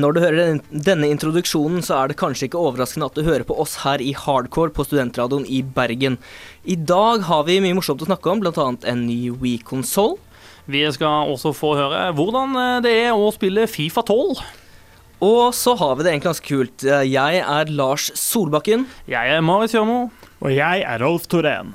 Når du hører denne introduksjonen, så er det kanskje ikke overraskende at du hører på oss her i Hardcore på Studentradioen i Bergen. I dag har vi mye morsomt å snakke om, bl.a. en ny Wii-konsoll. Vi skal også få høre hvordan eh, det er å spille Fifa 12. Og så har vi det egentlig ganske kult. Jeg er Lars Solbakken. Jeg er Marius Hjørmo. Og jeg er Rolf Torén.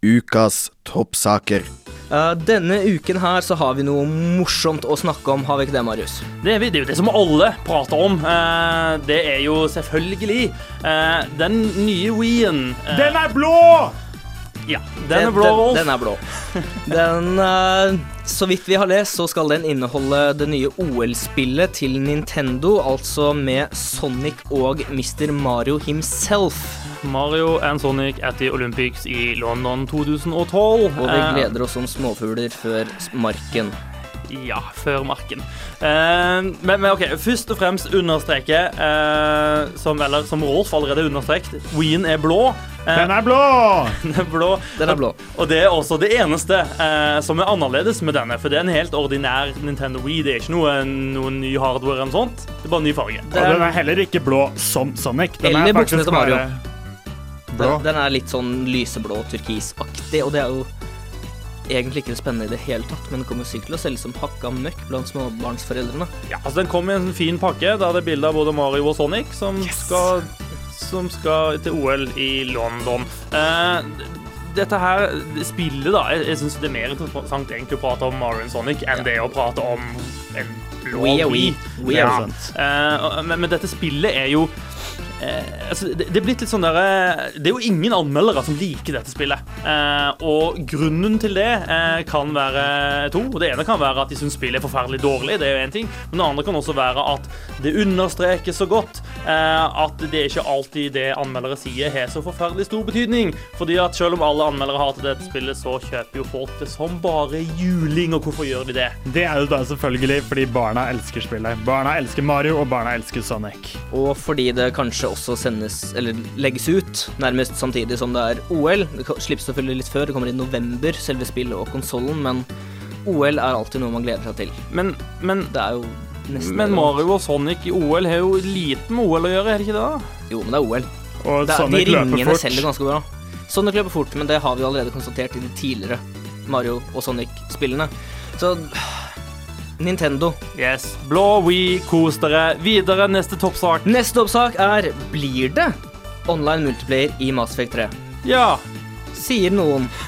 Ukas toppsaker. Uh, Denne uken her så har vi noe morsomt å snakke om, har vi ikke det, Marius? Det er, det er jo det som alle prater om. Uh, det er jo selvfølgelig uh, den nye Wien. Den er blå! ja, den er blå, Den, den er blå. Den, så vidt vi har lest, så skal den inneholde det nye OL-spillet til Nintendo, altså med Sonic og Mr. Mario himself. Mario and Sonic at the Olympics i London 2012. Og vi Eh, gleder oss som småfugler før marken. Ja, før marken. Uh, men, men OK, først og fremst understreke, uh, som, eller, som Rolf allerede understreket, Ween er blå. Uh, Den er blå! den er blå. Den er blå. Og det er også det eneste eh, som er annerledes med denne. For det er en helt ordinær Nintendo Wii. Det er ikke noe, noe ny hardware eller noe sånt. Det er bare ny farge. Og den er heller ikke blå som Sonic. Den Eller er faktisk bare blå. Den, den er litt sånn lyseblå turkisaktig, og det er jo egentlig ikke spennende i det hele tatt, men det kommer sikkert til å selge som hakka møkk blant småbarnsforeldrene. Ja, altså Den kom i en fin pakke Da er det bilde av både Mario og Sonic som, skal, som skal til OL i London. Eh, dette her spillet, da Jeg, jeg syns det er mer interessant egentlig å prate om Mario og Sonic enn det å prate om en blå We, we er Ja. Eh, men, men dette spillet er jo eh, altså, det, det er blitt litt sånn der, eh, Det er jo ingen anmeldere som liker dette spillet. Eh, og grunnen til det eh, kan være to. Det ene kan være at de syns spillet er forferdelig dårlig. Det er jo en ting. Men det andre kan også være at det understreker så godt eh, at det er ikke alltid det anmeldere sier har så forferdelig stor betydning. Fordi at selv om alle anmeldere hater dette spillet, så kjøper jo folk det som bare juling. Og hvorfor gjør de det? Det er jo da selvfølgelig fordi barna elsker spillet. Barna elsker Mario, og barna elsker Sonic. Og fordi det kanskje også sendes, eller legges ut, nærmest samtidig som det er OL. Det slippes selvfølgelig litt før, det kommer i november, selve spillet og konsollen, men OL er alltid noe man gleder seg til. Men, men, Det er jo nesten men Mario og Sonic i OL har jo lite med OL å gjøre, er det ikke det? da? Jo, men det er OL. Og Det er, de Sonic de ringene selger ganske bra. Sonic løper fort, men det har vi allerede konstatert i de tidligere Mario og Sonic-spillene. Så Nintendo. Yes. Blå Wii, kos dere. Videre, neste toppsak. Neste toppsak er Blir det online multiplayer i Mass Effect 3? Ja. Sier noen.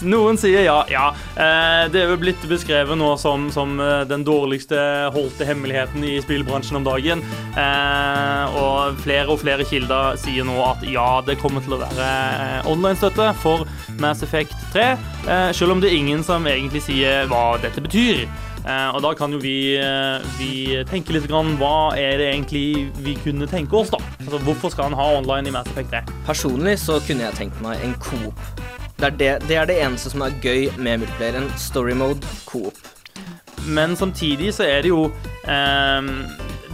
Noen sier ja. Ja. Eh, det er jo blitt beskrevet nå som, som eh, den dårligste holdte hemmeligheten i spillbransjen om dagen. Eh, og flere og flere kilder sier nå at ja, det kommer til å være online-støtte for Mass Effect 3. Eh, selv om det er ingen som egentlig sier hva dette betyr. Eh, og da kan jo vi, eh, vi tenke litt grann, hva er det egentlig vi kunne tenke oss, da? Altså, hvorfor skal han ha online i Mass Effect 3? Personlig så kunne jeg tenkt meg en coop. Det er det, det er det eneste som er gøy med multiplayer. En story mode coop. Men samtidig så er det jo ehm,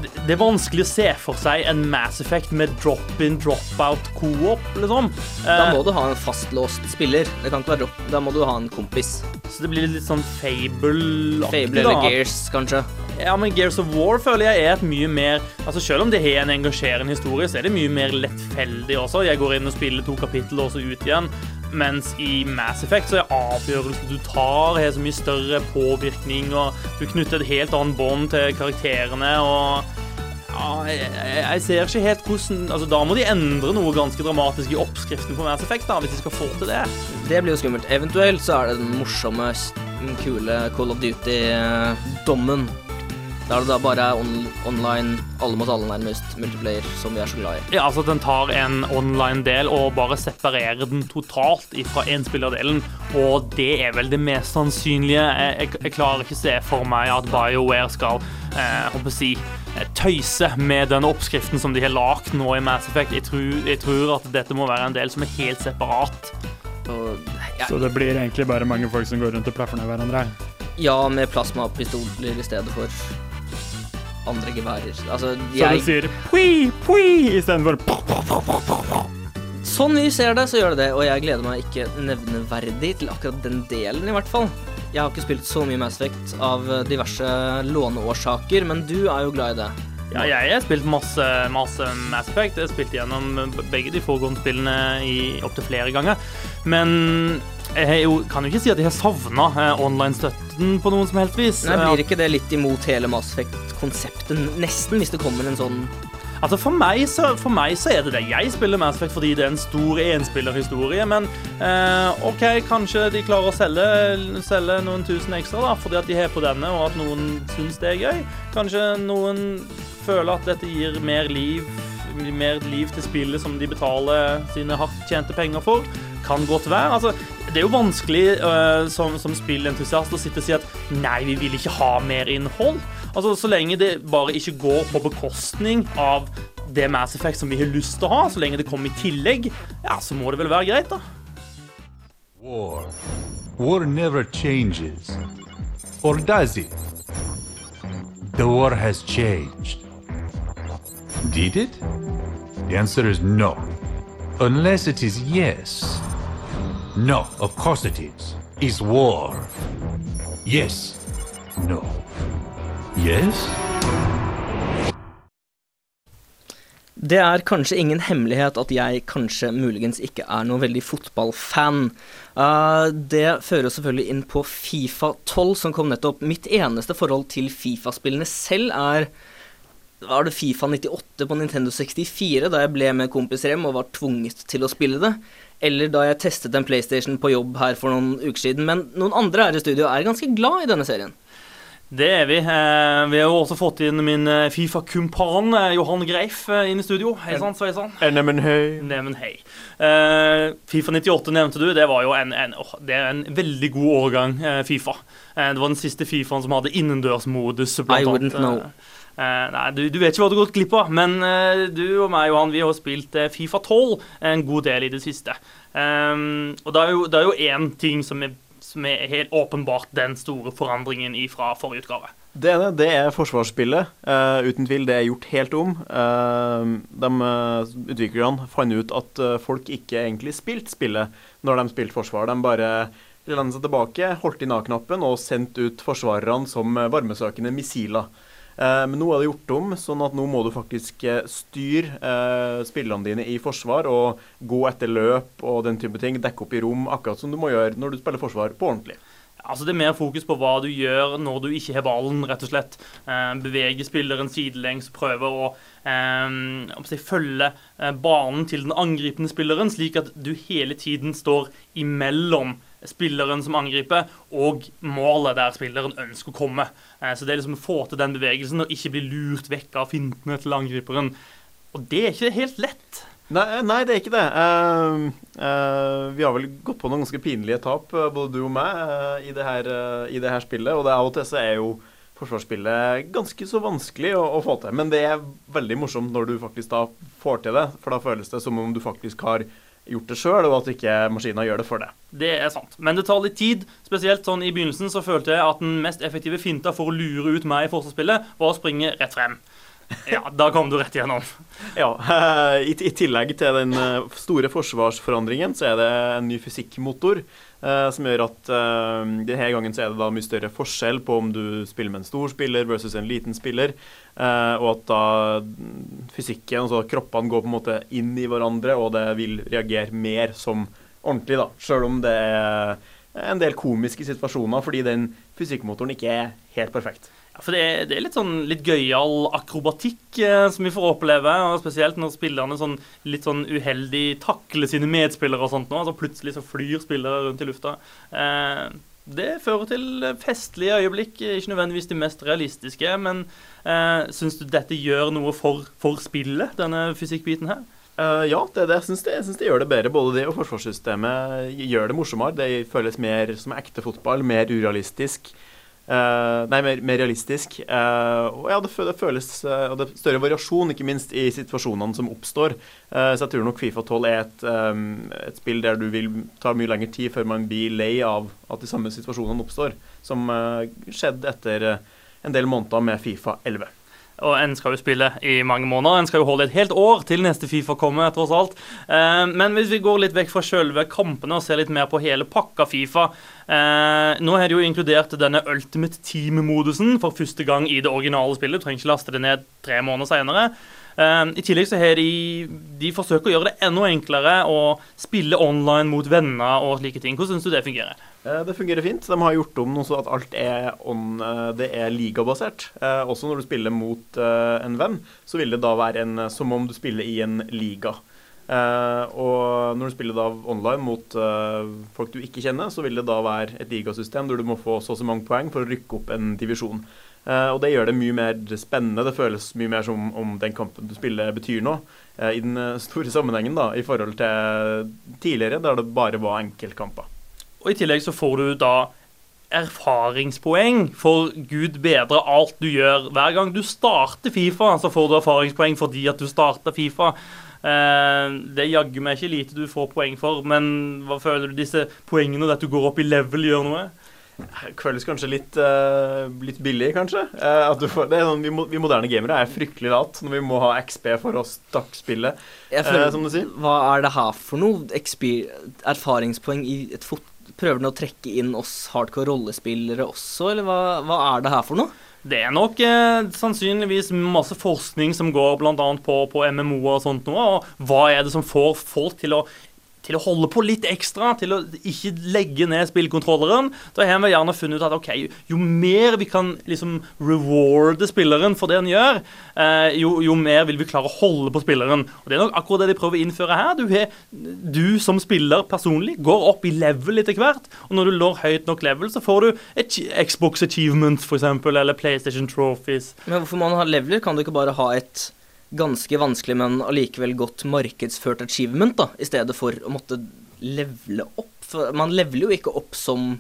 det- er vanskelig å se for seg en Mass Effect med drop-in, drop-out co-op, liksom. Da Eh, må du ha en fastlåst spiller. Det kan ikke være drop. Da må du ha en kompis. så det blir litt sånn Fable-aktig, Fable da. eller Gears, kanskje. Ja, men Gears of War føler jeg er et mye mer Altså Selv om det har en engasjerende historie, så er det mye mer lettfeldig også. Jeg går inn og spiller to kapittel og så ut igjen. Mens i Mass Effect så er avgjørelsen du tar, har så mye større påvirkning, og du knytter et helt annet bånd til karakterene. og ja, jeg, jeg- ser ikke helt hvordan altså Da må de endre noe ganske dramatisk i oppskriften på Mass Effect, da, hvis de skal få til det. Det blir jo skummelt. Eventuelt så er det den morsomme, kule Call of Duty-dommen. Der det da bare er on online, alle mot alle nærmest, multiplayer, som vi er så glad i. Ja, altså Den tar en online-del og bare separerer den totalt fra enspillerdelen. Og det er vel det mest sannsynlige. Jeg, jeg, jeg klarer ikke se for meg at BioWare skal eh, håper å si, tøyse med den oppskriften som de har lagd nå i Mass Effect. Jeg tror, jeg tror at dette må være en del som er helt separat. Og, ja, Så det blir egentlig bare mange folk som går rundt og plaffer ned hverandre. ja, med plasmapistoler i stedet for andre geværer. Altså, Så du sier pui, pui istedenfor Sånn vi ser det, så gjør det det, og jeg gleder meg ikke nevneverdig til akkurat den delen, i hvert fall. Jeg har ikke spilt så mye Mass Effect av diverse låneårsaker, men du er jo glad i det. Ja, jeg har spilt masse, masse Mass Effect. Jeg har spilt gjennom begge de foregående spillene i opptil flere ganger. Men jeg jo, kan jo ikke si at jeg har savna eh, online-støtten på noen som helst vis. Nei, Blir ikke det litt imot hele Mass Effect-konseptet, nesten, hvis det kommer en sånn Altså for meg, så, for meg så er det det. Jeg spiller Mass Effect fordi det er en stor enspillerhistorie, men eh, OK, kanskje de klarer å selge, selge noen tusen ekstra da, fordi at de har på denne, og at noen syns det er gøy. Kanskje noen føler at dette gir mer liv, mer liv til spillet som de betaler sine hardt tjente penger for. Kan godt være. Altså, det er jo vanskelig uh, som, som spillentusiast å sitte og si at nei, vi vil ikke ha mer innhold. Altså, Så lenge det bare ikke går på bekostning av det Mass Effect som vi har lyst til å ha, så lenge det kommer i tillegg, ja, så må det vel være greit, da. War. War never changes. Or does it? The war has changed. Did it? The answer is no. Unless it is yes. No, of course it is. It's war. Yes. No. Yes? Det er kanskje ingen hemmelighet at jeg kanskje muligens ikke er noe veldig fotballfan. Uh, det fører selvfølgelig inn på Fifa 12, som kom nettopp. Mitt eneste forhold til Fifa-spillene selv er var det Fifa 98 på Nintendo 64, da jeg ble med kompiser hjem og var tvunget til å spille det. Eller da jeg testet en PlayStation på jobb her for noen uker siden. Men noen andre her i studio er ganske glad i denne serien. Det er vi. Eh, vi har jo også fått inn min eh, Fifa-kumpan eh, Johan Greif inn i studio. Hei sann, sveisann. Neimen, hei. Neimen, hei. Eh, Fifa 98 nevnte du. Det var jo en, en, oh, det er en veldig god årgang, Fifa. Det var den siste Fifaen som hadde innendørsmodus. I wouldn't know. Eh, nei, du, du vet ikke hva du har gått glipp av, men eh, du og meg Johan, vi har spilt eh, Fifa 12 en god del i det siste. Um, og det er jo- det én ting som er, som er helt åpenbart den store forandringen fra forrige utgave. Det ene det er forsvarsspillet. Uh, uten tvil, det er gjort helt om. Uh, de utviklerne fant ut at folk ikke egentlig spilte spillet når de spilte forsvar. De bare lente seg tilbake, holdt inn A-knappen og sendte ut forsvarerne som varmesøkende missiler. Eh, men nå er det gjort om, sånn at nå må du faktisk eh, styre eh, spillerne dine i forsvar og gå etter løp og den type ting. Dekke opp i rom, akkurat som du må gjøre når du spiller forsvar på ordentlig. Altså Det er mer fokus på hva du gjør når du ikke har ballen, rett og slett. Bevege spilleren sidelengs, prøve å eh, følge banen til den angripende spilleren, slik at du hele tiden står imellom spilleren som angriper, og målet der spilleren ønsker å komme. Eh, så det er liksom å få til den bevegelsen og ikke bli lurt vekk av fintene til angriperen. Og det er ikke helt lett. Nei, nei, det er ikke det. Uh, uh, vi har vel gått på noen ganske pinlige tap, eh, både du og meg, uh, i, det her, eh, i det her spillet. Og det av og til så er jo forsvarsspillet ganske så vanskelig å, å få til. Men det er veldig morsomt når du faktisk da får til det, for da føles det som om du faktisk har gjort det sjøl, og at ikke maskina gjør det for deg. Det er sant. Men det tar litt tid. Spesielt sånn i begynnelsen så følte jeg at den mest effektive finta for å lure ut meg i forsvarsspillet, var å springe rett frem. Ja, da kom du rett igjennom. Ja, i, I tillegg til den eh, store forsvarsforandringen, så er det en ny fysikkmotor. Eh, som gjør at uh, denne gangen så er det da mye større forskjell på om du spiller med en stor spiller versus en liten spiller. eh, og at da fysikken, altså kroppene, går på en måte inn i hverandre, og det vil reagere mer som ordentlig, da. Sjøl om det er en del komiske situasjoner, fordi den fysikkmotoren ikke er helt perfekt. For det det er litt sånn litt gøyal akrobatikk eh, som vi får oppleve. og Spesielt når spillerne sånn, litt sånn uheldig takler sine medspillere og sånt. nå, altså Plutselig så flyr spillere rundt i lufta. Eh, det fører til festlige øyeblikk. Ikke nødvendigvis de mest realistiske, men eh, syns du dette gjør noe for, for spillet, denne fysikkbiten her? Uh, ja, det det. Jeg syns det, det gjør det bedre. Både det og forsvarssystemet gjør det morsommere. Det føles mer som ekte fotball, mer urealistisk. Uh, nei, mer, mer realistisk. Uh, og ja, det, det føles uh, Og det er større variasjon, ikke minst, i situasjonene som oppstår. så jeg tror nok Fifa 12 er et, um, et, spill der du vil ta mye lengre tid før man blir lei av at de samme situasjonene oppstår, som skjedde etter en del måneder med Fifa 11. Og en skal jo spille i mange måneder. En skal jo holde et helt år til neste Fifa kommer, tross alt. Eh, men hvis vi går litt vekk fra selve kampene og ser litt mer på hele pakka Fifa eh, Nå har de jo inkludert denne Ultimate Team-modusen for første gang i det originale spillet. Du trenger ikke laste det ned tre måneder senere. Uh, I tillegg så har de De forsøker å gjøre det enda enklere å spille online mot venner og slike ting. Hvordan syns du det fungerer? Uh, det fungerer fint. De har gjort om noe så at alt er, on, uh, det er ligabasert. også når du spiller mot en venn, så vil det da være en, som om du spiller i en liga. og når du spiller da online mot folk du ikke kjenner, så vil det da være et ligasystem der du må få så og så mange poeng for å rykke opp en divisjon. Uh, og det gjør det mye mer spennende. Det føles mye mer som om den kampen du spiller, betyr noe. Uh, I den uh, store sammenhengen, da, i forhold til tidligere, der det bare var enkeltkamper. Og I tillegg så får du da erfaringspoeng for gud bedre alt du gjør. Hver gang du starter Fifa, så får du erfaringspoeng fordi at du starter Fifa. det er jaggu meg ikke lite du får poeng for, men hva føler du disse poengene at du går opp i level, gjør noe? Føles kanskje litt, uh, litt billig, kanskje. Uh, får, sånn, vi, vi, moderne gamere er fryktelig lat når vi må ha XP for å starte spillet, uh, som du sier. Hva er det her for noe? XP, erfaringspoeng i et fot... Prøver den å trekke inn oss hardcore rollespillere også, eller hva, hva er det her for noe? Det er nok eh, sannsynligvis masse forskning som går bl.a. På, på MMO og sånt noe. Og hva er det som får folk til å til å holde på litt ekstra, til å ikke legge ned spillkontrolleren. Da har vi gjerne funnet ut at ok, jo mer vi kan liksom rewarde spilleren for det han gjør, eh, jo, jo, mer vil vi klare å holde på spilleren. Og Det er nok akkurat det de prøver å innføre her. Du, har, du som spiller personlig går opp i level etter hvert, og når du når høyt nok level, så får du et Xbox Achievement f.eks., eller PlayStation Trophies. Men hvorfor må man ha leveler? Kan du ikke bare ha et ganske vanskelig, men allikevel godt markedsført achievement, da, i stedet for å måtte levele opp. For man leveler jo ikke opp som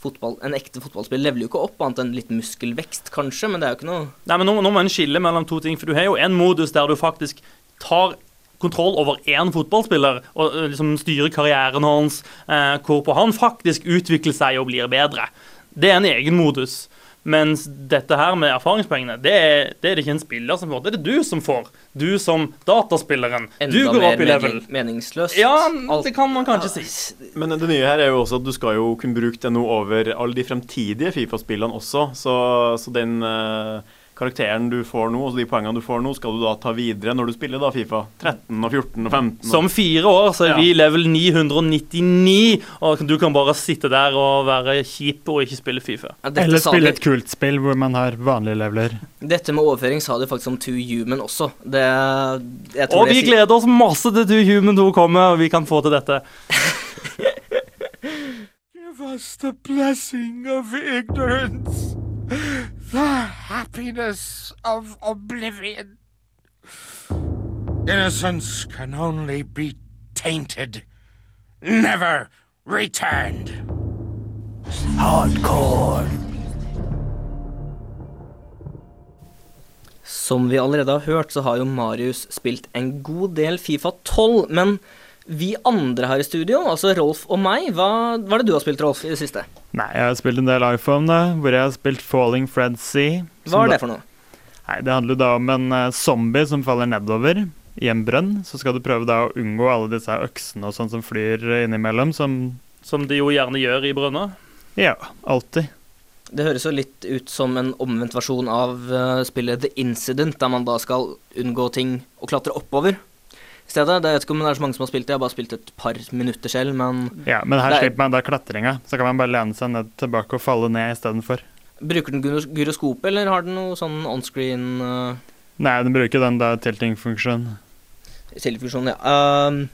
fotball, en ekte fotballspiller leveler jo ikke opp, annet enn litt muskelvekst, kanskje, men det er jo ikke noe Nei, men nå, nå må en skille mellom to ting, for du har jo en modus der du faktisk tar kontroll over én fotballspiller og liksom styrer karrieren hans, eh, hvorpå han faktisk utvikler seg og blir bedre. Det er en egen modus. Mens dette her med erfaringspoengene, det er, det er det ikke en spiller som får. Det er det du som får. Du som dataspilleren. Enda du går opp i level. Enda mer meningsløst. Ja, det kan man kanskje si. Men det nye her er jo også at du skal jo kunne bruke det nå over alle de fremtidige Fifa-spillene også. Så, så den uh karakteren du får nå, altså de poengene du får nå, skal du da ta videre når du spiller da Fifa 13 og 14 og 15? Og... Som fire år så er ja. vi level 999, og du kan bare sitte der og være kjip og ikke spille Fifa. Ja, Eller spille et kult spill hvor man har vanlige leveler. Dette med overføring sa de faktisk om Two Human også. Det, og vi gleder oss masse til Two Human 2 kommer, og vi kan få til dette. Give us the blessing of ignorance. The happiness of oblivion. Innocence can only be tainted, never returned. Hardcore. Som vi allerede har hørt, så har jo Marius spilt en god del Fifa 12, men vi andre her i studio, altså Rolf og meg, hva, hva er det du har spilt, Rolf, i det siste? Nei, jeg har spilt en del iPhone, da, hvor jeg har spilt Falling Fred Sea. Hva er det for noe? Nei, Det handler da om en uh, zombie som faller nedover i en brønn. Så skal du prøve da å unngå alle disse øksene og sånn som flyr innimellom. Som, som de jo gjerne gjør i brønner? Ja, alltid. Det høres jo litt ut som en omvendt versjon av uh, spillet The Incident, der man da skal unngå ting og klatre oppover stedet. Det vet ikke om det er så mange som har spilt det, jeg har bare spilt et par minutter selv, men Ja, men her slipper man da klatringa, så kan man bare lene seg ned tilbake og falle ned istedenfor. Bruker den gyroskop, eller har den noe sånn onscreen uh... Nei, den bruker den da tilting-funksjon. Tilting-funksjon, ja. Um,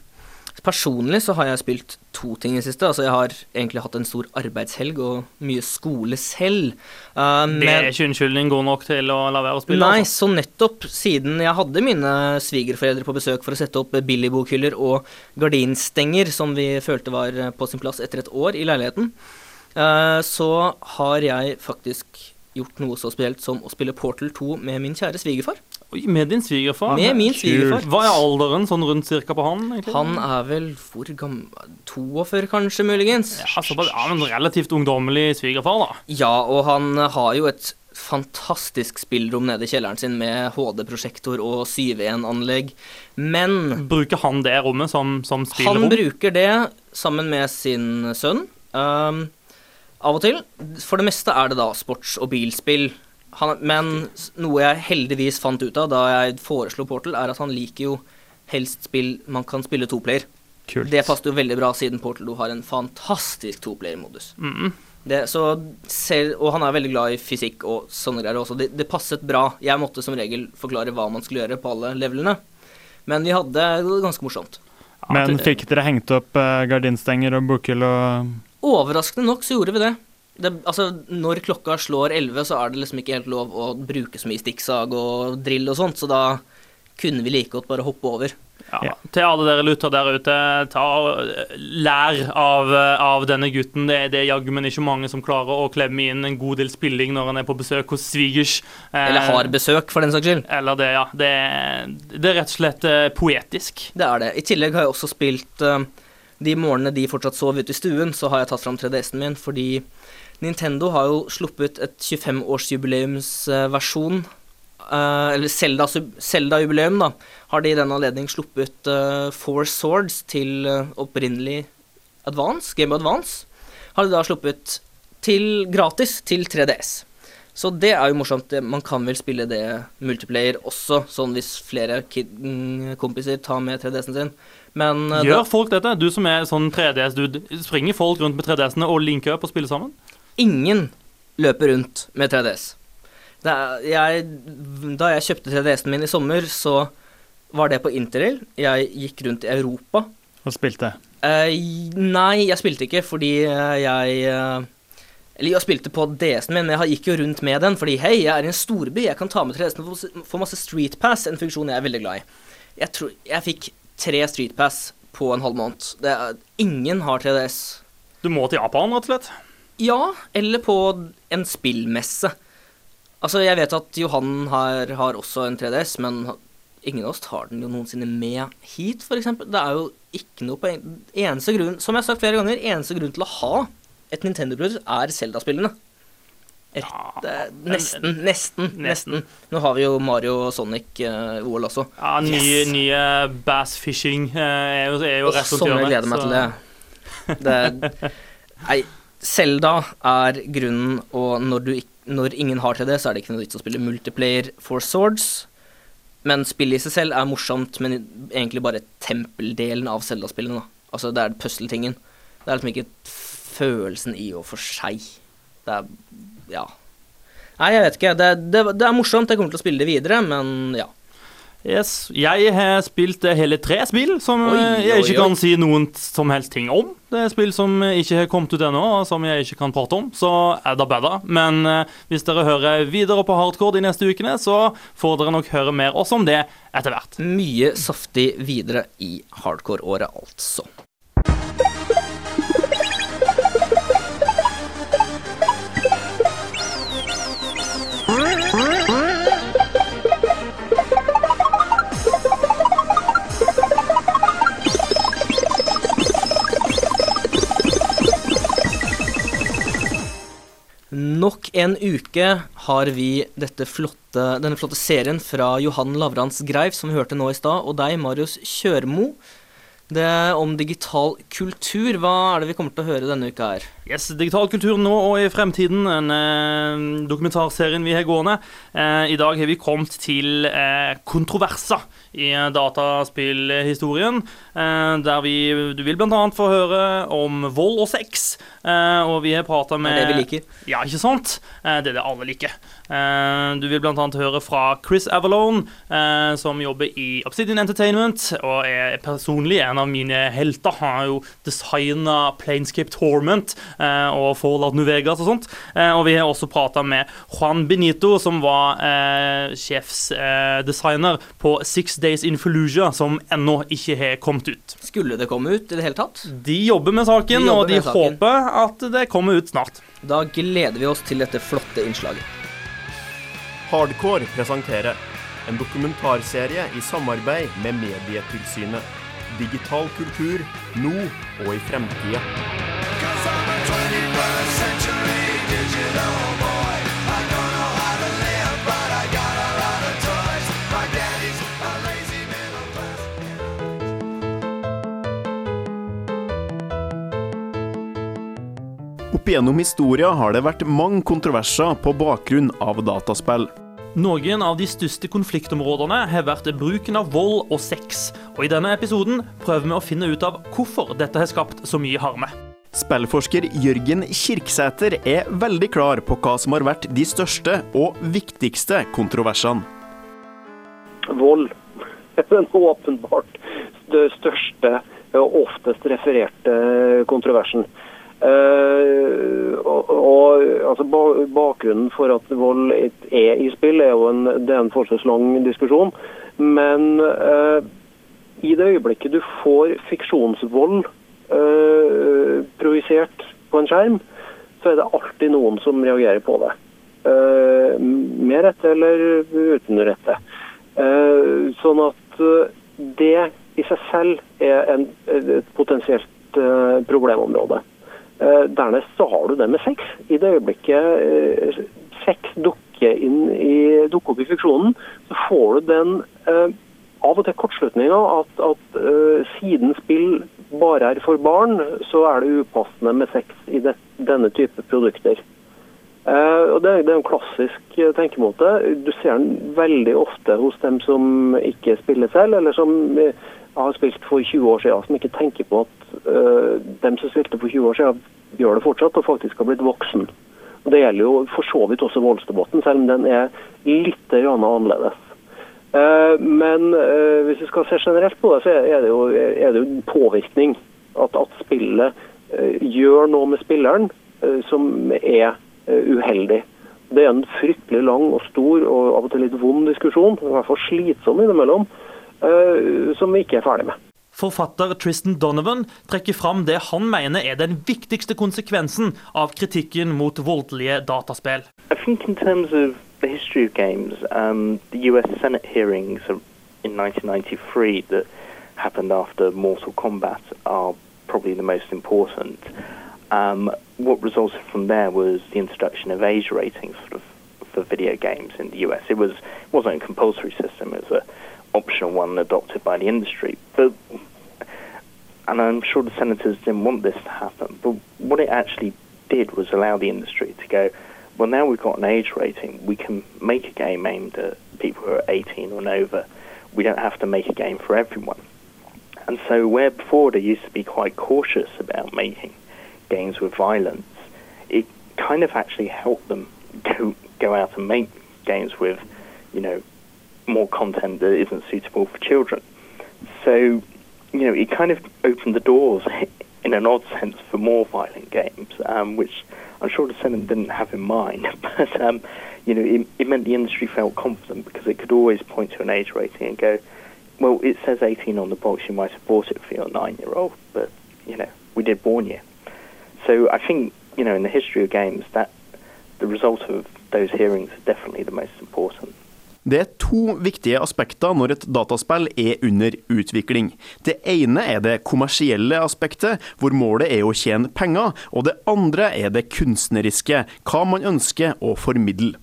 Personlig så har jeg spilt to ting i det siste. Altså jeg har egentlig hatt en stor arbeidshelg og mye skole selv. Uh, Det er ikke unnskyldning god nok til å la være å spille. Nei, altså. så nettopp siden jeg hadde mine svigerforeldre på besøk for å sette opp billigbokhyller og gardinstenger, som vi følte var på sin plass etter et år i leiligheten, uh, så har jeg faktisk gjort noe så spesielt som å spille Portal 2 med min kjære svigerfar. Med din svigerfar? Med min svigerfar. Hva er alderen sånn rundt cirka på han? egentlig? Han er vel hvor gammel 42, kanskje, muligens? ja, såpass- ja, men relativt ungdommelig svigerfar, da. Ja, og han har jo et fantastisk spillrom nede i kjelleren sin med HD-prosjektor og 7.1-anlegg, men Bruker han det rommet som, som Han bruker det sammen med sin sønn. Um, av og til. For det meste er det da sports- og bilspill. Han, men noe jeg heldigvis fant ut av da jeg foreslo Portal, er at han liker jo helst spill man kan spille toplayer. Kult. Det passer jo veldig bra siden Portal 2 har en fantastisk toplayer-modus. Mm. Det, så selv, og han er veldig glad i fysikk og sånne greier også. Det, det passet bra. Jeg måtte som regel forklare hva man skulle gjøre på alle levelene. Men vi hadde det ganske morsomt. Men fikk dere hengt opp eh, gardinstenger og bokhyll og Overraskende nok så gjorde vi det. Det. Altså, når klokka slår 11, så er det liksom ikke helt lov å bruke så mye stikksag og drill og sånt, så da kunne vi like godt bare hoppe over. Ja. Ja. Til alle dere lutter der ute, ta, lær av, av denne gutten. Det, det er jaggu men ikke mange som klarer å klemme inn en god del spilling når han er på besøk hos svigers. Eh, Eller har besøk, for den saks skyld. Eller det, ja. Det, det er rett og slett eh, poetisk. Det er det. I tillegg har jeg også spilt eh, De morgenene de fortsatt sov ute i stuen, så har jeg tatt fram 3DS-en min, fordi Nintendo har jo sluppet et 25-årsjubileumsversjon Uh, eller Zelda- Zelda-jubileum, da, har de i den anledning sluppet uh, Four Swords til uh, opprinnelig Advance, Game Advance. Har de da sluppet til gratis til 3DS. Så det er jo morsomt. Man kan vel spille det multiplayer også, sånn hvis flere mm, kompiser tar med 3DS-en sin. Men eh, Gjør folk dette? Du som er sånn 3DS-dude, springer folk rundt med 3DS-ene og linker opp og spiller sammen? Ingen løper rundt med 3DS. Det er, jeg, da jeg kjøpte 3DS-en min i sommer, så var det på interrail. Jeg gikk rundt i Europa. og spilte? Eh, nei, jeg spilte ikke fordi eh, jeg eh, Eller jeg spilte på DS-en min, men jeg gikk jo rundt med den fordi hei, jeg er i en storby, jeg kan ta med 3DS-en og få- masse Street Pass, en funksjon jeg er veldig glad i. Jeg tror jeg fikk tre Street Pass på en halv måned. Det er, ingen har 3DS. Du må til Japan, rett og slett. Ja, eller på en spillmesse. Altså, jeg vet at Johan har, har også en 3DS, men ingen av oss tar den jo noensinne med hit, f.eks. Det er jo ikke noe poeng Eneste grunn, som jeg har sagt flere ganger, eneste grunn til å ha et Nintendo-produkt er Zelda-spillene. Rett- eh, Nesten, nesten, nesten. Nå har vi jo Mario og Sonic-OL også. Ja, nye, Yes. nye bass fishing eh, er jo, er jo rett rundt sånn jeg gleder meg til det. det nei, Selda er grunnen, og når, du, når ingen har til det, så er det ikke noe vits å spille multiplayer for swords. Men spillet i seg selv er morsomt, men egentlig bare tempeldelen av Zelda-spillene. Altså, det er puzzle-tingen. Det er liksom ikke følelsen i og for seg. Det er Ja. Nei, jeg vet ikke. Det, det, det er morsomt. Jeg kommer til å spille det videre, men ja. Yes. Jeg har spilt eh, hele tre spill som Oi, eh, jeg ikke oi. kan si noen som helst ting om. Det er spill som eh, ikke har kommet ut ennå, og som jeg ikke kan prate om. Så er det bedre. Men eh, hvis dere hører videre på Hardcore de neste ukene, så får dere nok høre mer også om det etter hvert. Mye saftig videre i hardcore-året, altså. Nok en uke har vi flotte, denne flotte serien fra Johan Lavrans Greiv, som vi hørte nå i stad, og deg, Marius Kjørmo. Det om digital kultur. Hva er det vi kommer til å høre denne uka her? Yes, Digital kultur nå og i fremtiden, en eh, dokumentarserien vi har gående. Eh, I dag har vi kommet til eh, kontroverser i eh, dataspillhistorien. Eh, der vi Du vil bl.a. få høre om vold og sex. Eh, og vi har prata Det er det vi liker. Ja, ikke sant? Eh, det er det alle liker. Eh, du vil bl.a. høre fra Chris Avalone, eh, som jobber i Obsidian Entertainment, og er personlig en av mine helter. Han har jo designa Planescape Torment og Fallout New Vegas og sånt. Eh, og vi har også prata med Juan Benito, som var eh, sjefsdesigner på Six Days in Fallujah, som ennå ikke har kommet ut. Skulle det komme ut i det hele tatt? De jobber med saken, De jobber og de saken. håper at det kommer ut snart. Da gleder vi oss til dette flotte innslaget. Hardcore presenterer en dokumentarserie i samarbeid med Medietilsynet. Digital kultur nå og i fremtida. Opp igjennom historia har det vært mange kontroverser på bakgrunn av dataspill. Noen av de største konfliktområdene har vært bruken av vold og sex, og i denne episoden prøver vi å finne ut av hvorfor dette har skapt så mye harme. Spillforsker Jørgen Kirksæter er veldig klar på hva som har vært de største og viktigste kontroversene. vold er den åpenbart største og oftest refererte kontroversen. Eh, og, og altså, Bakgrunnen for at vold er i spill, er jo en, det er en forholdsvis diskusjon. Men uh, i det øyeblikket du får fiksjonsvold eh, projisert på en skjerm, så er det alltid noen som reagerer på det. Eh, med rette eller uten rette. Eh, sånn at det i seg selv er en, et potensielt problemområde. Dernest så har du det med sex. I det øyeblikket sex dukker, inn i, dukker opp i funksjonen, så får du den av og til kortslutninga at, at siden spill bare er for barn, så er det upassende med sex i det, denne type produkter. Eh, og det, det er en klassisk eh, tenkemåte. Du ser den veldig ofte hos dem som ikke spiller selv, eller som eh, har spilt for 20 år siden, som ikke tenker på at eh, dem som spilte for 20 år siden, gjør det fortsatt og faktisk har blitt voksen. Og Det gjelder jo for så vidt også voldsdebatten, selv om den er litt annerledes. Eh, men eh, hvis vi skal se generelt på det, så er det jo, er det jo en påvirkning. At, at spillet eh, gjør noe med spilleren som er uheldig. Det er en fryktelig lang og stor og av og til litt vond diskusjon, i hvert fall slitsom innimellom, eh, som vi ikke er ferdig med. Forfatter Tristan Donovan trekker fram det han mener er den viktigste konsekvensen av kritikken mot voldelige dataspill. I think in terms of the history of games, um, the US Senate hearings in 1993 that happened after Mortal Kombat are probably the most important. Um, what resulted from there was the introduction of age ratings sort of for video games in the US. It was wasn't a compulsory system; it was an optional one adopted by the industry. But and I'm sure the senators didn't want this to happen. But what it actually did was allow the industry to go, well, now we've got an age rating, we can make a game aimed at people who are 18 and over. We don't have to make a game for everyone. And so, where before they used to be quite cautious about making games with violence, it kind of actually helped them go go out and make games with, you know, more content that isn't suitable for children. So, you know, it kind of opened the doors in an odd sense for more violent games, um, which I'm sure the Senate didn't have in mind. But, um, you know, it, it meant the industry felt confident because it could always point to an age rating and go, well, it says 18 on the box, you might have bought it for your nine year old, but, you know, we did warn you. So I think, you know, in the history of games, that the result of those hearings is definitely the most important. Det er to viktige aspekter når et dataspill er under utvikling. Det ene er det kommersielle aspektet, hvor målet er å tjene penger, og det andre er det kunstneriske, hva man ønsker å formidle.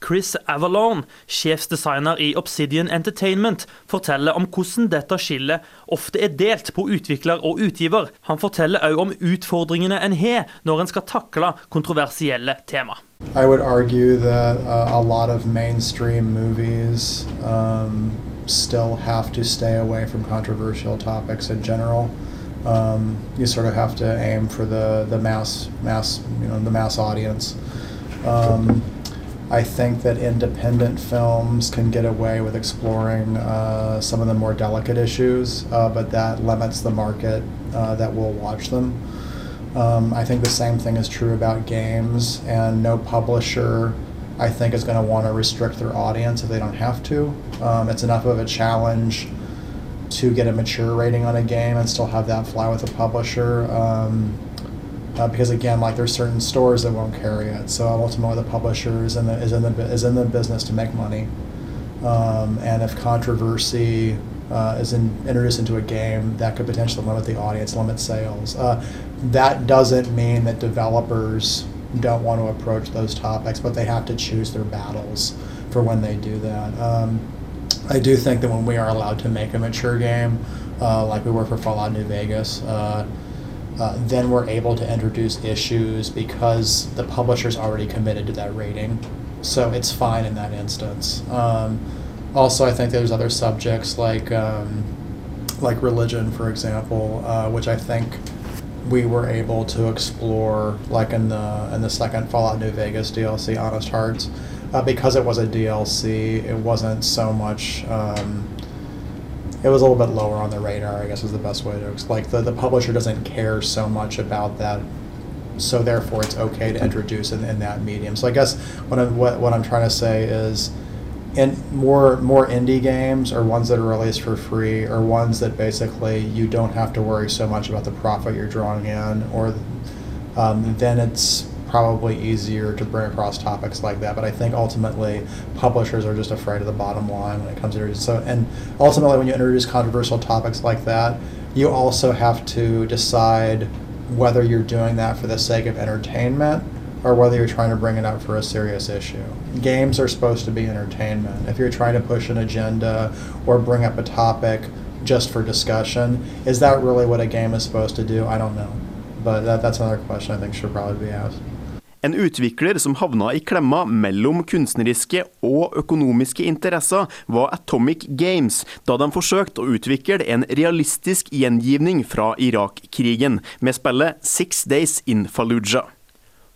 Chris Avalon, sjefsdesigner i Obsidian Entertainment, forteller om hvordan dette skillet ofte er delt på utvikler og utgiver. Han forteller òg om utfordringene en har når en skal takle kontroversielle tema. I would argue that uh, mainstream movies um, still have to stay away from controversial topics in general. Um, you sort of have to aim for the, the mass mass you know the mass audience. Um, I think that independent films can get away with exploring uh, some of the more delicate issues, uh, but that limits the market uh, that will watch them. Um, I think the same thing is true about games, and no publisher, I think, is going to want to restrict their audience if they don't have to. Um, it's enough of a challenge to get a mature rating on a game and still have that fly with a publisher. Um, uh, because again, like there's certain stores that won't carry it. So ultimately, the publisher is in the is in the is in the business to make money. Um, and if controversy uh, is in, introduced into a game, that could potentially limit the audience, limit sales. Uh, that doesn't mean that developers don't want to approach those topics, but they have to choose their battles for when they do that. Um, I do think that when we are allowed to make a mature game, uh, like we were for Fallout New Vegas, uh, uh, then we're able to introduce issues because the publisher's already committed to that rating. So it's fine in that instance. Um, also, I think there's other subjects like um, like religion, for example, uh, which I think we were able to explore, like in the in the second Fallout New Vegas DLC, Honest Hearts, uh, because it was a DLC. It wasn't so much. Um, it was a little bit lower on the radar, I guess is the best way to explain. Like the, the publisher doesn't care so much about that, so therefore it's okay to introduce it in that medium. So I guess what I'm, what, what I'm trying to say is, in more more indie games or ones that are released for free or ones that basically you don't have to worry so much about the profit you're drawing in, or um, then it's probably easier to bring across topics like that. But I think ultimately publishers are just afraid of the bottom line when it comes to so. And ultimately, when you introduce controversial topics like that, you also have to decide whether you're doing that for the sake of entertainment or whether you're trying to bring it up for a serious issue. Games are supposed to be entertainment. If you're trying to push an agenda or bring up a topic just for discussion, is that really what a game is supposed to do? I don't know. But that, that's another question I think should probably be asked. En utvikler som havna i klemma mellom kunstneriske og økonomiske interesser, var Atomic Games, da de forsøkte å utvikle en realistisk gjengivning fra Irak-krigen, med spillet Six Days in Fallujah.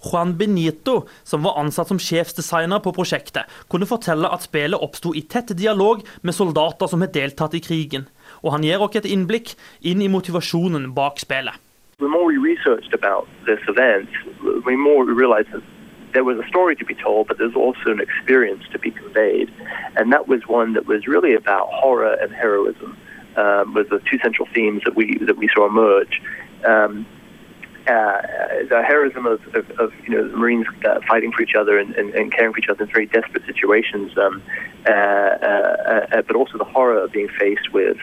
Juan Benito, som var ansatt som sjefsdesigner på prosjektet, kunne fortelle at spillet oppsto i tett dialog med soldater som har deltatt i krigen. Og han gir oss et innblikk inn i motivasjonen bak spillet. The more we researched about this event, the more we realized that there was a story to be told, but there's also an experience to be conveyed. And that was one that was really about horror and heroism, um, was the two central themes that we, that we saw emerge. Um, uh, the heroism of, of, of, you know Marines uh, fighting for each other and, and, and, caring for each other in very desperate situations, um, uh, uh, uh but also the horror of being faced with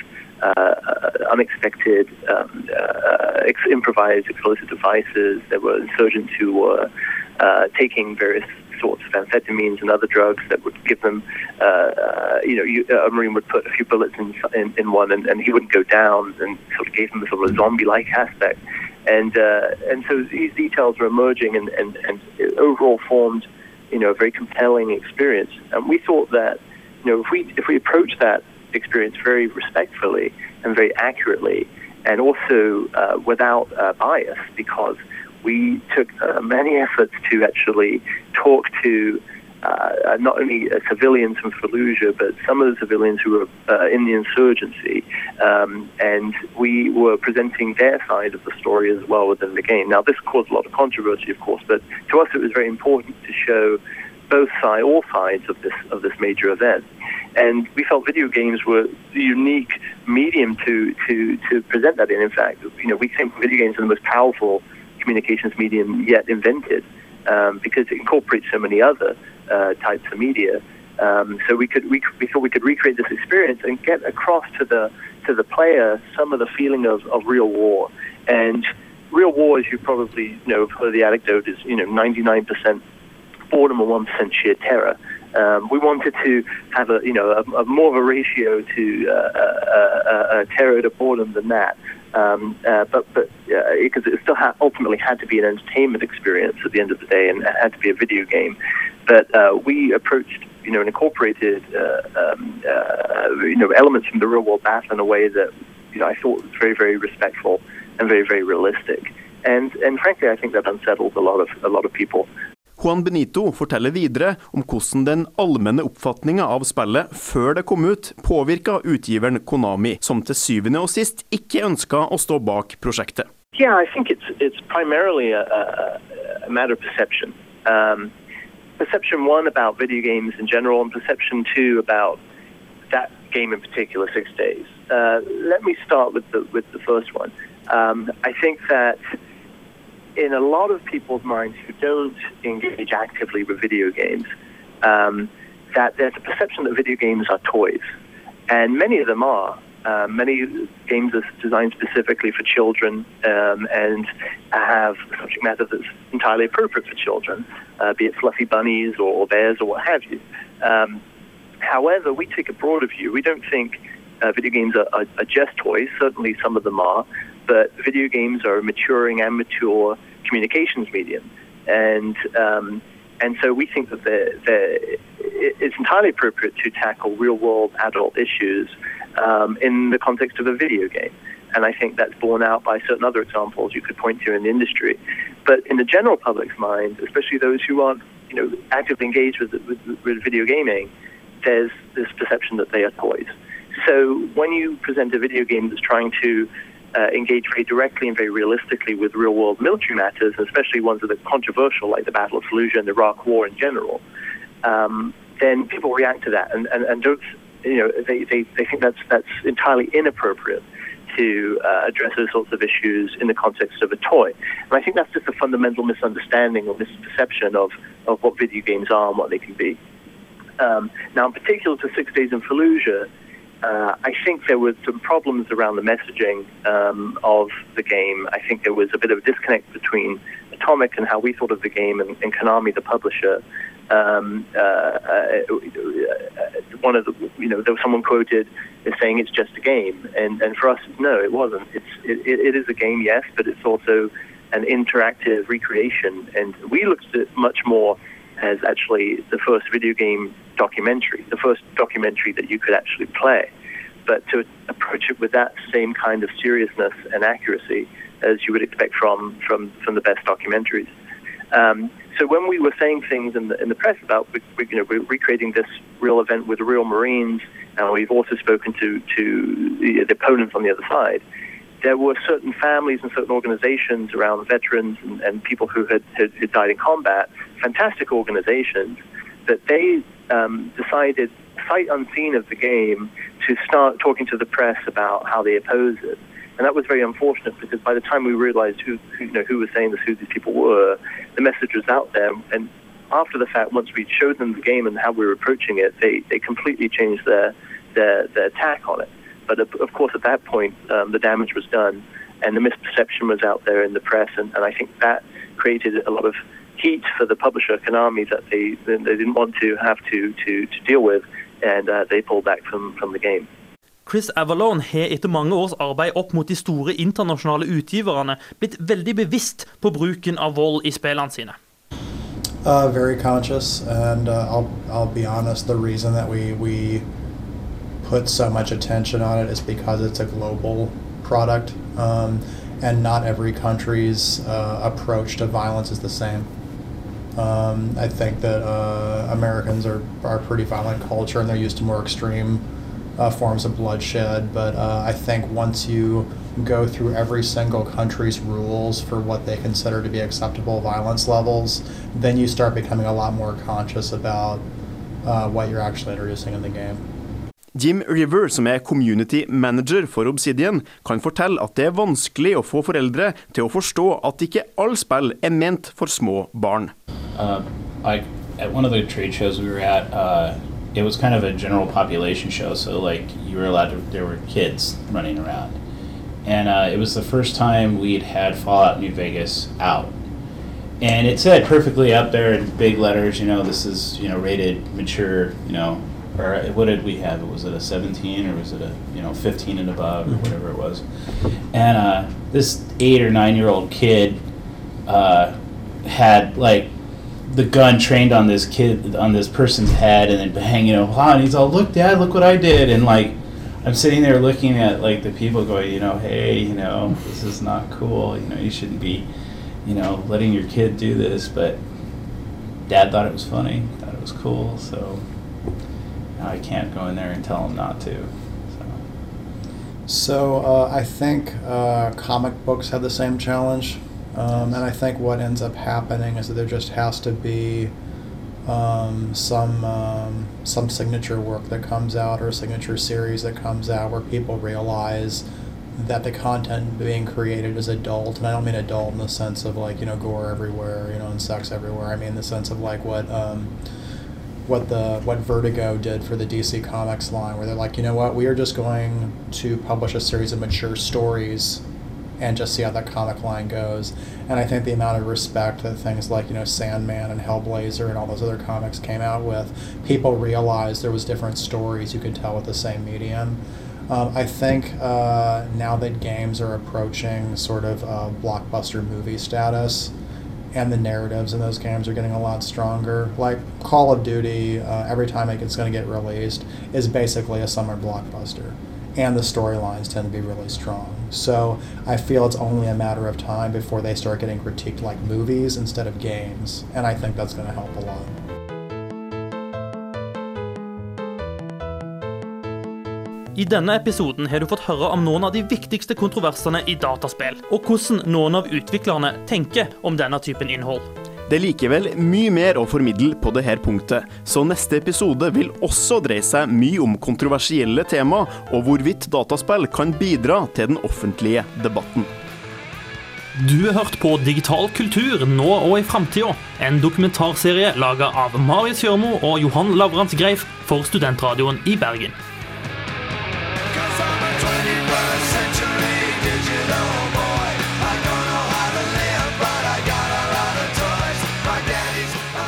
unexpected um, uh, ex- improvised explosive devices. There were insurgents who were uh, taking various sorts of amphetamines and other drugs that would give them, uh, uh, you know, you, a Marine would put a few bullets in, in, in one and, and, he wouldn't go down and sort of gave them a sort of zombie-like aspect. And, uh, and so these details were emerging and, and, and overall formed, you know, a very compelling experience. And we thought that, you know, if we, if we approach that experience very respectfully and very accurately, and also uh, without uh, bias, because we took uh, many efforts to actually talk to uh, not only uh, civilians from Fallujah, but some of the civilians who were uh, in the insurgency, um, and we were presenting their side of the story as well within the game. Now, this caused a lot of controversy, of course, but to us it was very important to show both sides, all sides of this of this major event. And we felt video games were the unique medium to, to, to present that in. In fact, you know, we think video games are the most powerful communications medium yet invented um, because it incorporates so many other uh, types of media. Um, so we could we, we thought we could recreate this experience and get across to the to the player some of the feeling of, of real war. And real war, as you probably know, have heard the anecdote, is you know 99% boredom and 1% sheer terror. Um, we wanted to have a, you know, a, a more of a ratio to uh, uh, uh, terror to boredom than that. Um, uh, but but because it still ha- ultimately had to be an entertainment experience at the end of the day, and it had to be a video game. But we approached, you know, and incorporated, um, you know, elements from the real world battle in a way that, you know, I thought was very very respectful and very very realistic. And and frankly, I think that unsettled a lot of a lot of people. Juan Benito forteller videre om hvordan den allmenne oppfatninga av spillet før det kom ut, påvirka utgiveren Konami, som til syvende og sist ikke ønska å stå bak prosjektet. Yeah, I think it's it's primarily a, a, matter of perception. Um, perception one about video general, and perception two about that game in particular, Six Days. Uh, let me start with the with the first one. Um, I think that in a lot of people's minds who don't engage actively with video games, um, that there's a perception that video games are toys, and many of them are. Uh, many games are designed specifically for children um, and have subject matter that's entirely appropriate for children, uh, be it fluffy bunnies or bears or what have you. Um, however, we take a broader view. We don't think uh, video games are, are, are just toys. Certainly, some of them are, but video games are a maturing and mature communications medium, and um, and so we think that the, the, it's entirely appropriate to tackle real-world adult issues um, in the context of a video game. And I think that's borne out by certain other examples you could point to in the industry. But in the general public's mind, especially those who aren't, you know, actively engaged with, with, with video gaming, there's this perception that they are toys. So when you present a video game that's trying to uh, engage very directly and very realistically with real world military matters, especially ones that are controversial, like the Battle of Fallujah and the Iraq War in general, um, then people react to that and, and, and don't, you know, they, they, they think that's, that's entirely inappropriate to uh, address those sorts of issues in the context of a toy. And I think that's just a fundamental misunderstanding or misperception of, of what video games are and what they can be. Um, now, in particular to Six Days in Fallujah, uh, I think there were some problems around the messaging um, of the game. I think there was a bit of a disconnect between Atomic and how we thought of the game and, and Konami, the publisher. Um, uh, uh, one of the, you know, there was someone quoted as saying it's just a game, and and for us, no, it wasn't. It's it, it is a game, yes, but it's also an interactive recreation, and we looked at it much more as actually the first video game documentary, the first documentary that you could actually play. But to approach it with that same kind of seriousness and accuracy as you would expect from from, from the best documentaries. Um, so when we were saying things in the in the press about we, we, you know we're recreating this real event with real Marines, and we've also spoken to to the, the opponents on the other side there were certain families and certain organizations around veterans and, and people who had, had, had, died in combat, fantastic organizations, that they um, decided, sight unseen of the game, to start talking to the press about how they oppose it. And that was very unfortunate because by the time we realized who, who, you know, who was saying this, who these people were, the message was out there. And after the fact, once we showed them the game and how we were approaching it, they, they completely changed their, their, their attack on it. But of, of course, at that point, um, the damage was done, and the misperception was out there in the press, and, and I think that created a lot of heat for the publisher Konami that they they didn't want to have to to, to deal with, and uh, they pulled back from from the game. Chris Avalon har etter mange års arbeid opp mot de store internasjonale utgiverne blitt veldig bevisst på bruken av vold i spillene sine. Uh, very conscious, and uh, I'll I'll be honest. The reason that we we put so much attention on it is because it's a global product, um, and not every country's uh, approach to violence is the same. Um, I think that uh, Americans are, are a pretty violent culture and they're used to more extreme uh, forms of bloodshed. But uh, I think once you go through every single country's rules for what they consider to be acceptable violence levels, then you start becoming a lot more conscious about uh, what you're actually introducing in the game. Jim River, som er community manager for Obsidian, kan fortelle at det er vanskelig å få foreldre til å forstå at ikke all spill er ment for små barn. Uh, like at one of the trade shows we were at, uh, it was kind of a general population show, so like you were allowed to, there were kids running around. And uh, it was the first time we'd had Fallout New Vegas out. and it said perfectly up there in big letters, you know, this is you know rated mature, you know, or what did we have? It was it a 17 or was it a you know 15 and above or whatever it was? And uh, this eight or nine year old kid uh, had like the gun trained on this kid on this person's head and then hanging over and he's all look dad look what i did. And like i'm sitting there looking at like the people going you know hey you know this is not cool. You know you shouldn't be you know letting your kid do this. But dad thought it was funny. Thought it was cool. So i can't go in there and tell them not to So uh, I think uh, comic books have the same challenge, um, and I think what ends up happening is that there just has to be um, some um, some signature work that comes out or a signature series that comes out where people realize that the content being created is adult, and I don't mean adult in the sense of like you know gore everywhere, you know, and sex everywhere. I mean the sense of like what. Um, what the what Vertigo did for the DC Comics line, where they're like, you know what, we are just going to publish a series of mature stories, and just see how that comic line goes. And I think the amount of respect that things like you know Sandman and Hellblazer and all those other comics came out with, people realized there was different stories you could tell with the same medium. Um, I think uh, now that games are approaching sort of uh, blockbuster movie status, and the narratives in those games are getting a lot stronger. Like Call of Duty, uh, every time it's going to get released, is basically a summer blockbuster, and the storylines tend to be really strong. So I feel it's only a matter of time before they start getting critiqued like movies instead of games, and I think that's going to help a lot. I denne episoden har du fått høre om noen av de viktigste kontroversene i dataspill, og hvordan noen av utviklerne tenker om denne typen innhold. Det er likevel mye mer å formidle på dette punktet, så neste episode vil også dreie seg mye om kontroversielle tema, og hvorvidt dataspill kan bidra til den offentlige debatten. Du har hørt på Digital kultur nå og i framtida, en dokumentarserie laga av Marius Hjørmo og Johan Lavrans Greif for Studentradioen i Bergen.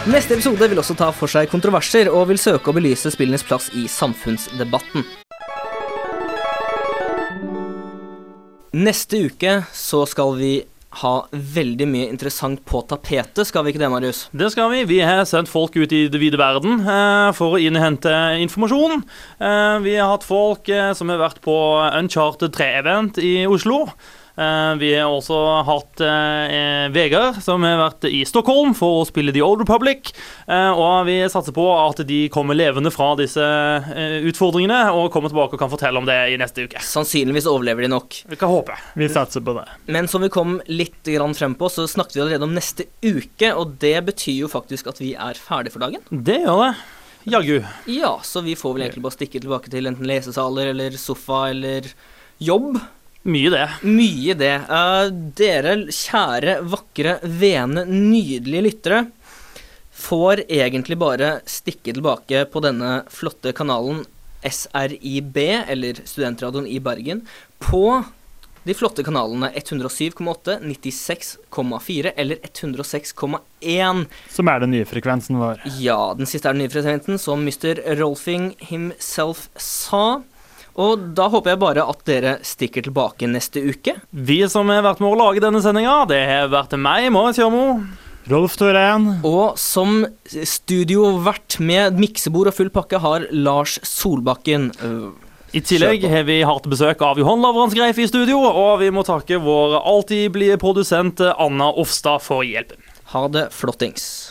Neste episode vil også ta for seg kontroverser, og vil søke å belyse spillenes plass i samfunnsdebatten. Neste uke så skal vi ha veldig mye interessant på tapetet, skal vi ikke det, Marius? Det skal vi. Vi har sendt folk ut i det vide verden eh, for å innhente informasjon. Eh, vi har hatt folk eh, som har vært på Uncharted 3-event i Oslo. Eh, vi har også hatt eh, Vegard, som har vært i Stockholm for å spille The Old Republic. Eh, og vi satser på at de kommer levende fra disse eh, utfordringene og kommer tilbake og kan fortelle om det i neste uke. Sannsynligvis overlever de nok. Vi kan håpe. Vi satser på det. Men som vi kom litt grann frem på, så snakket vi allerede om neste uke, og det betyr jo faktisk at vi er ferdig for dagen. Det gjør det. Jaggu. Ja, så vi får vel egentlig bare stikke tilbake til enten lesesaler eller sofa eller jobb. Mye det. Mye det. Uh, dere kjære, vakre, vene, nydelige lyttere får egentlig bare stikke tilbake på denne flotte kanalen SRIB, eller Studentradioen i Bergen, på de flotte kanalene 107,8, 96,4 eller 106,1. Som er den nye frekvensen vår. Ja, den siste er den nye frekvensen, som Mr. Rolfing himself sa. Og da håper jeg bare at dere stikker tilbake neste uke. Vi som har vært med å lage denne sendinga, det har vært meg, Marius Jørmo. Rolf Torén. Og som studiovert med miksebord og full pakke har Lars Solbakken. I tillegg har vi hatt besøk av Johan Lavrans Greif i studio, og vi må takke vår alltid blide produsent Anna Offstad for hjelpen. Ha det flottings.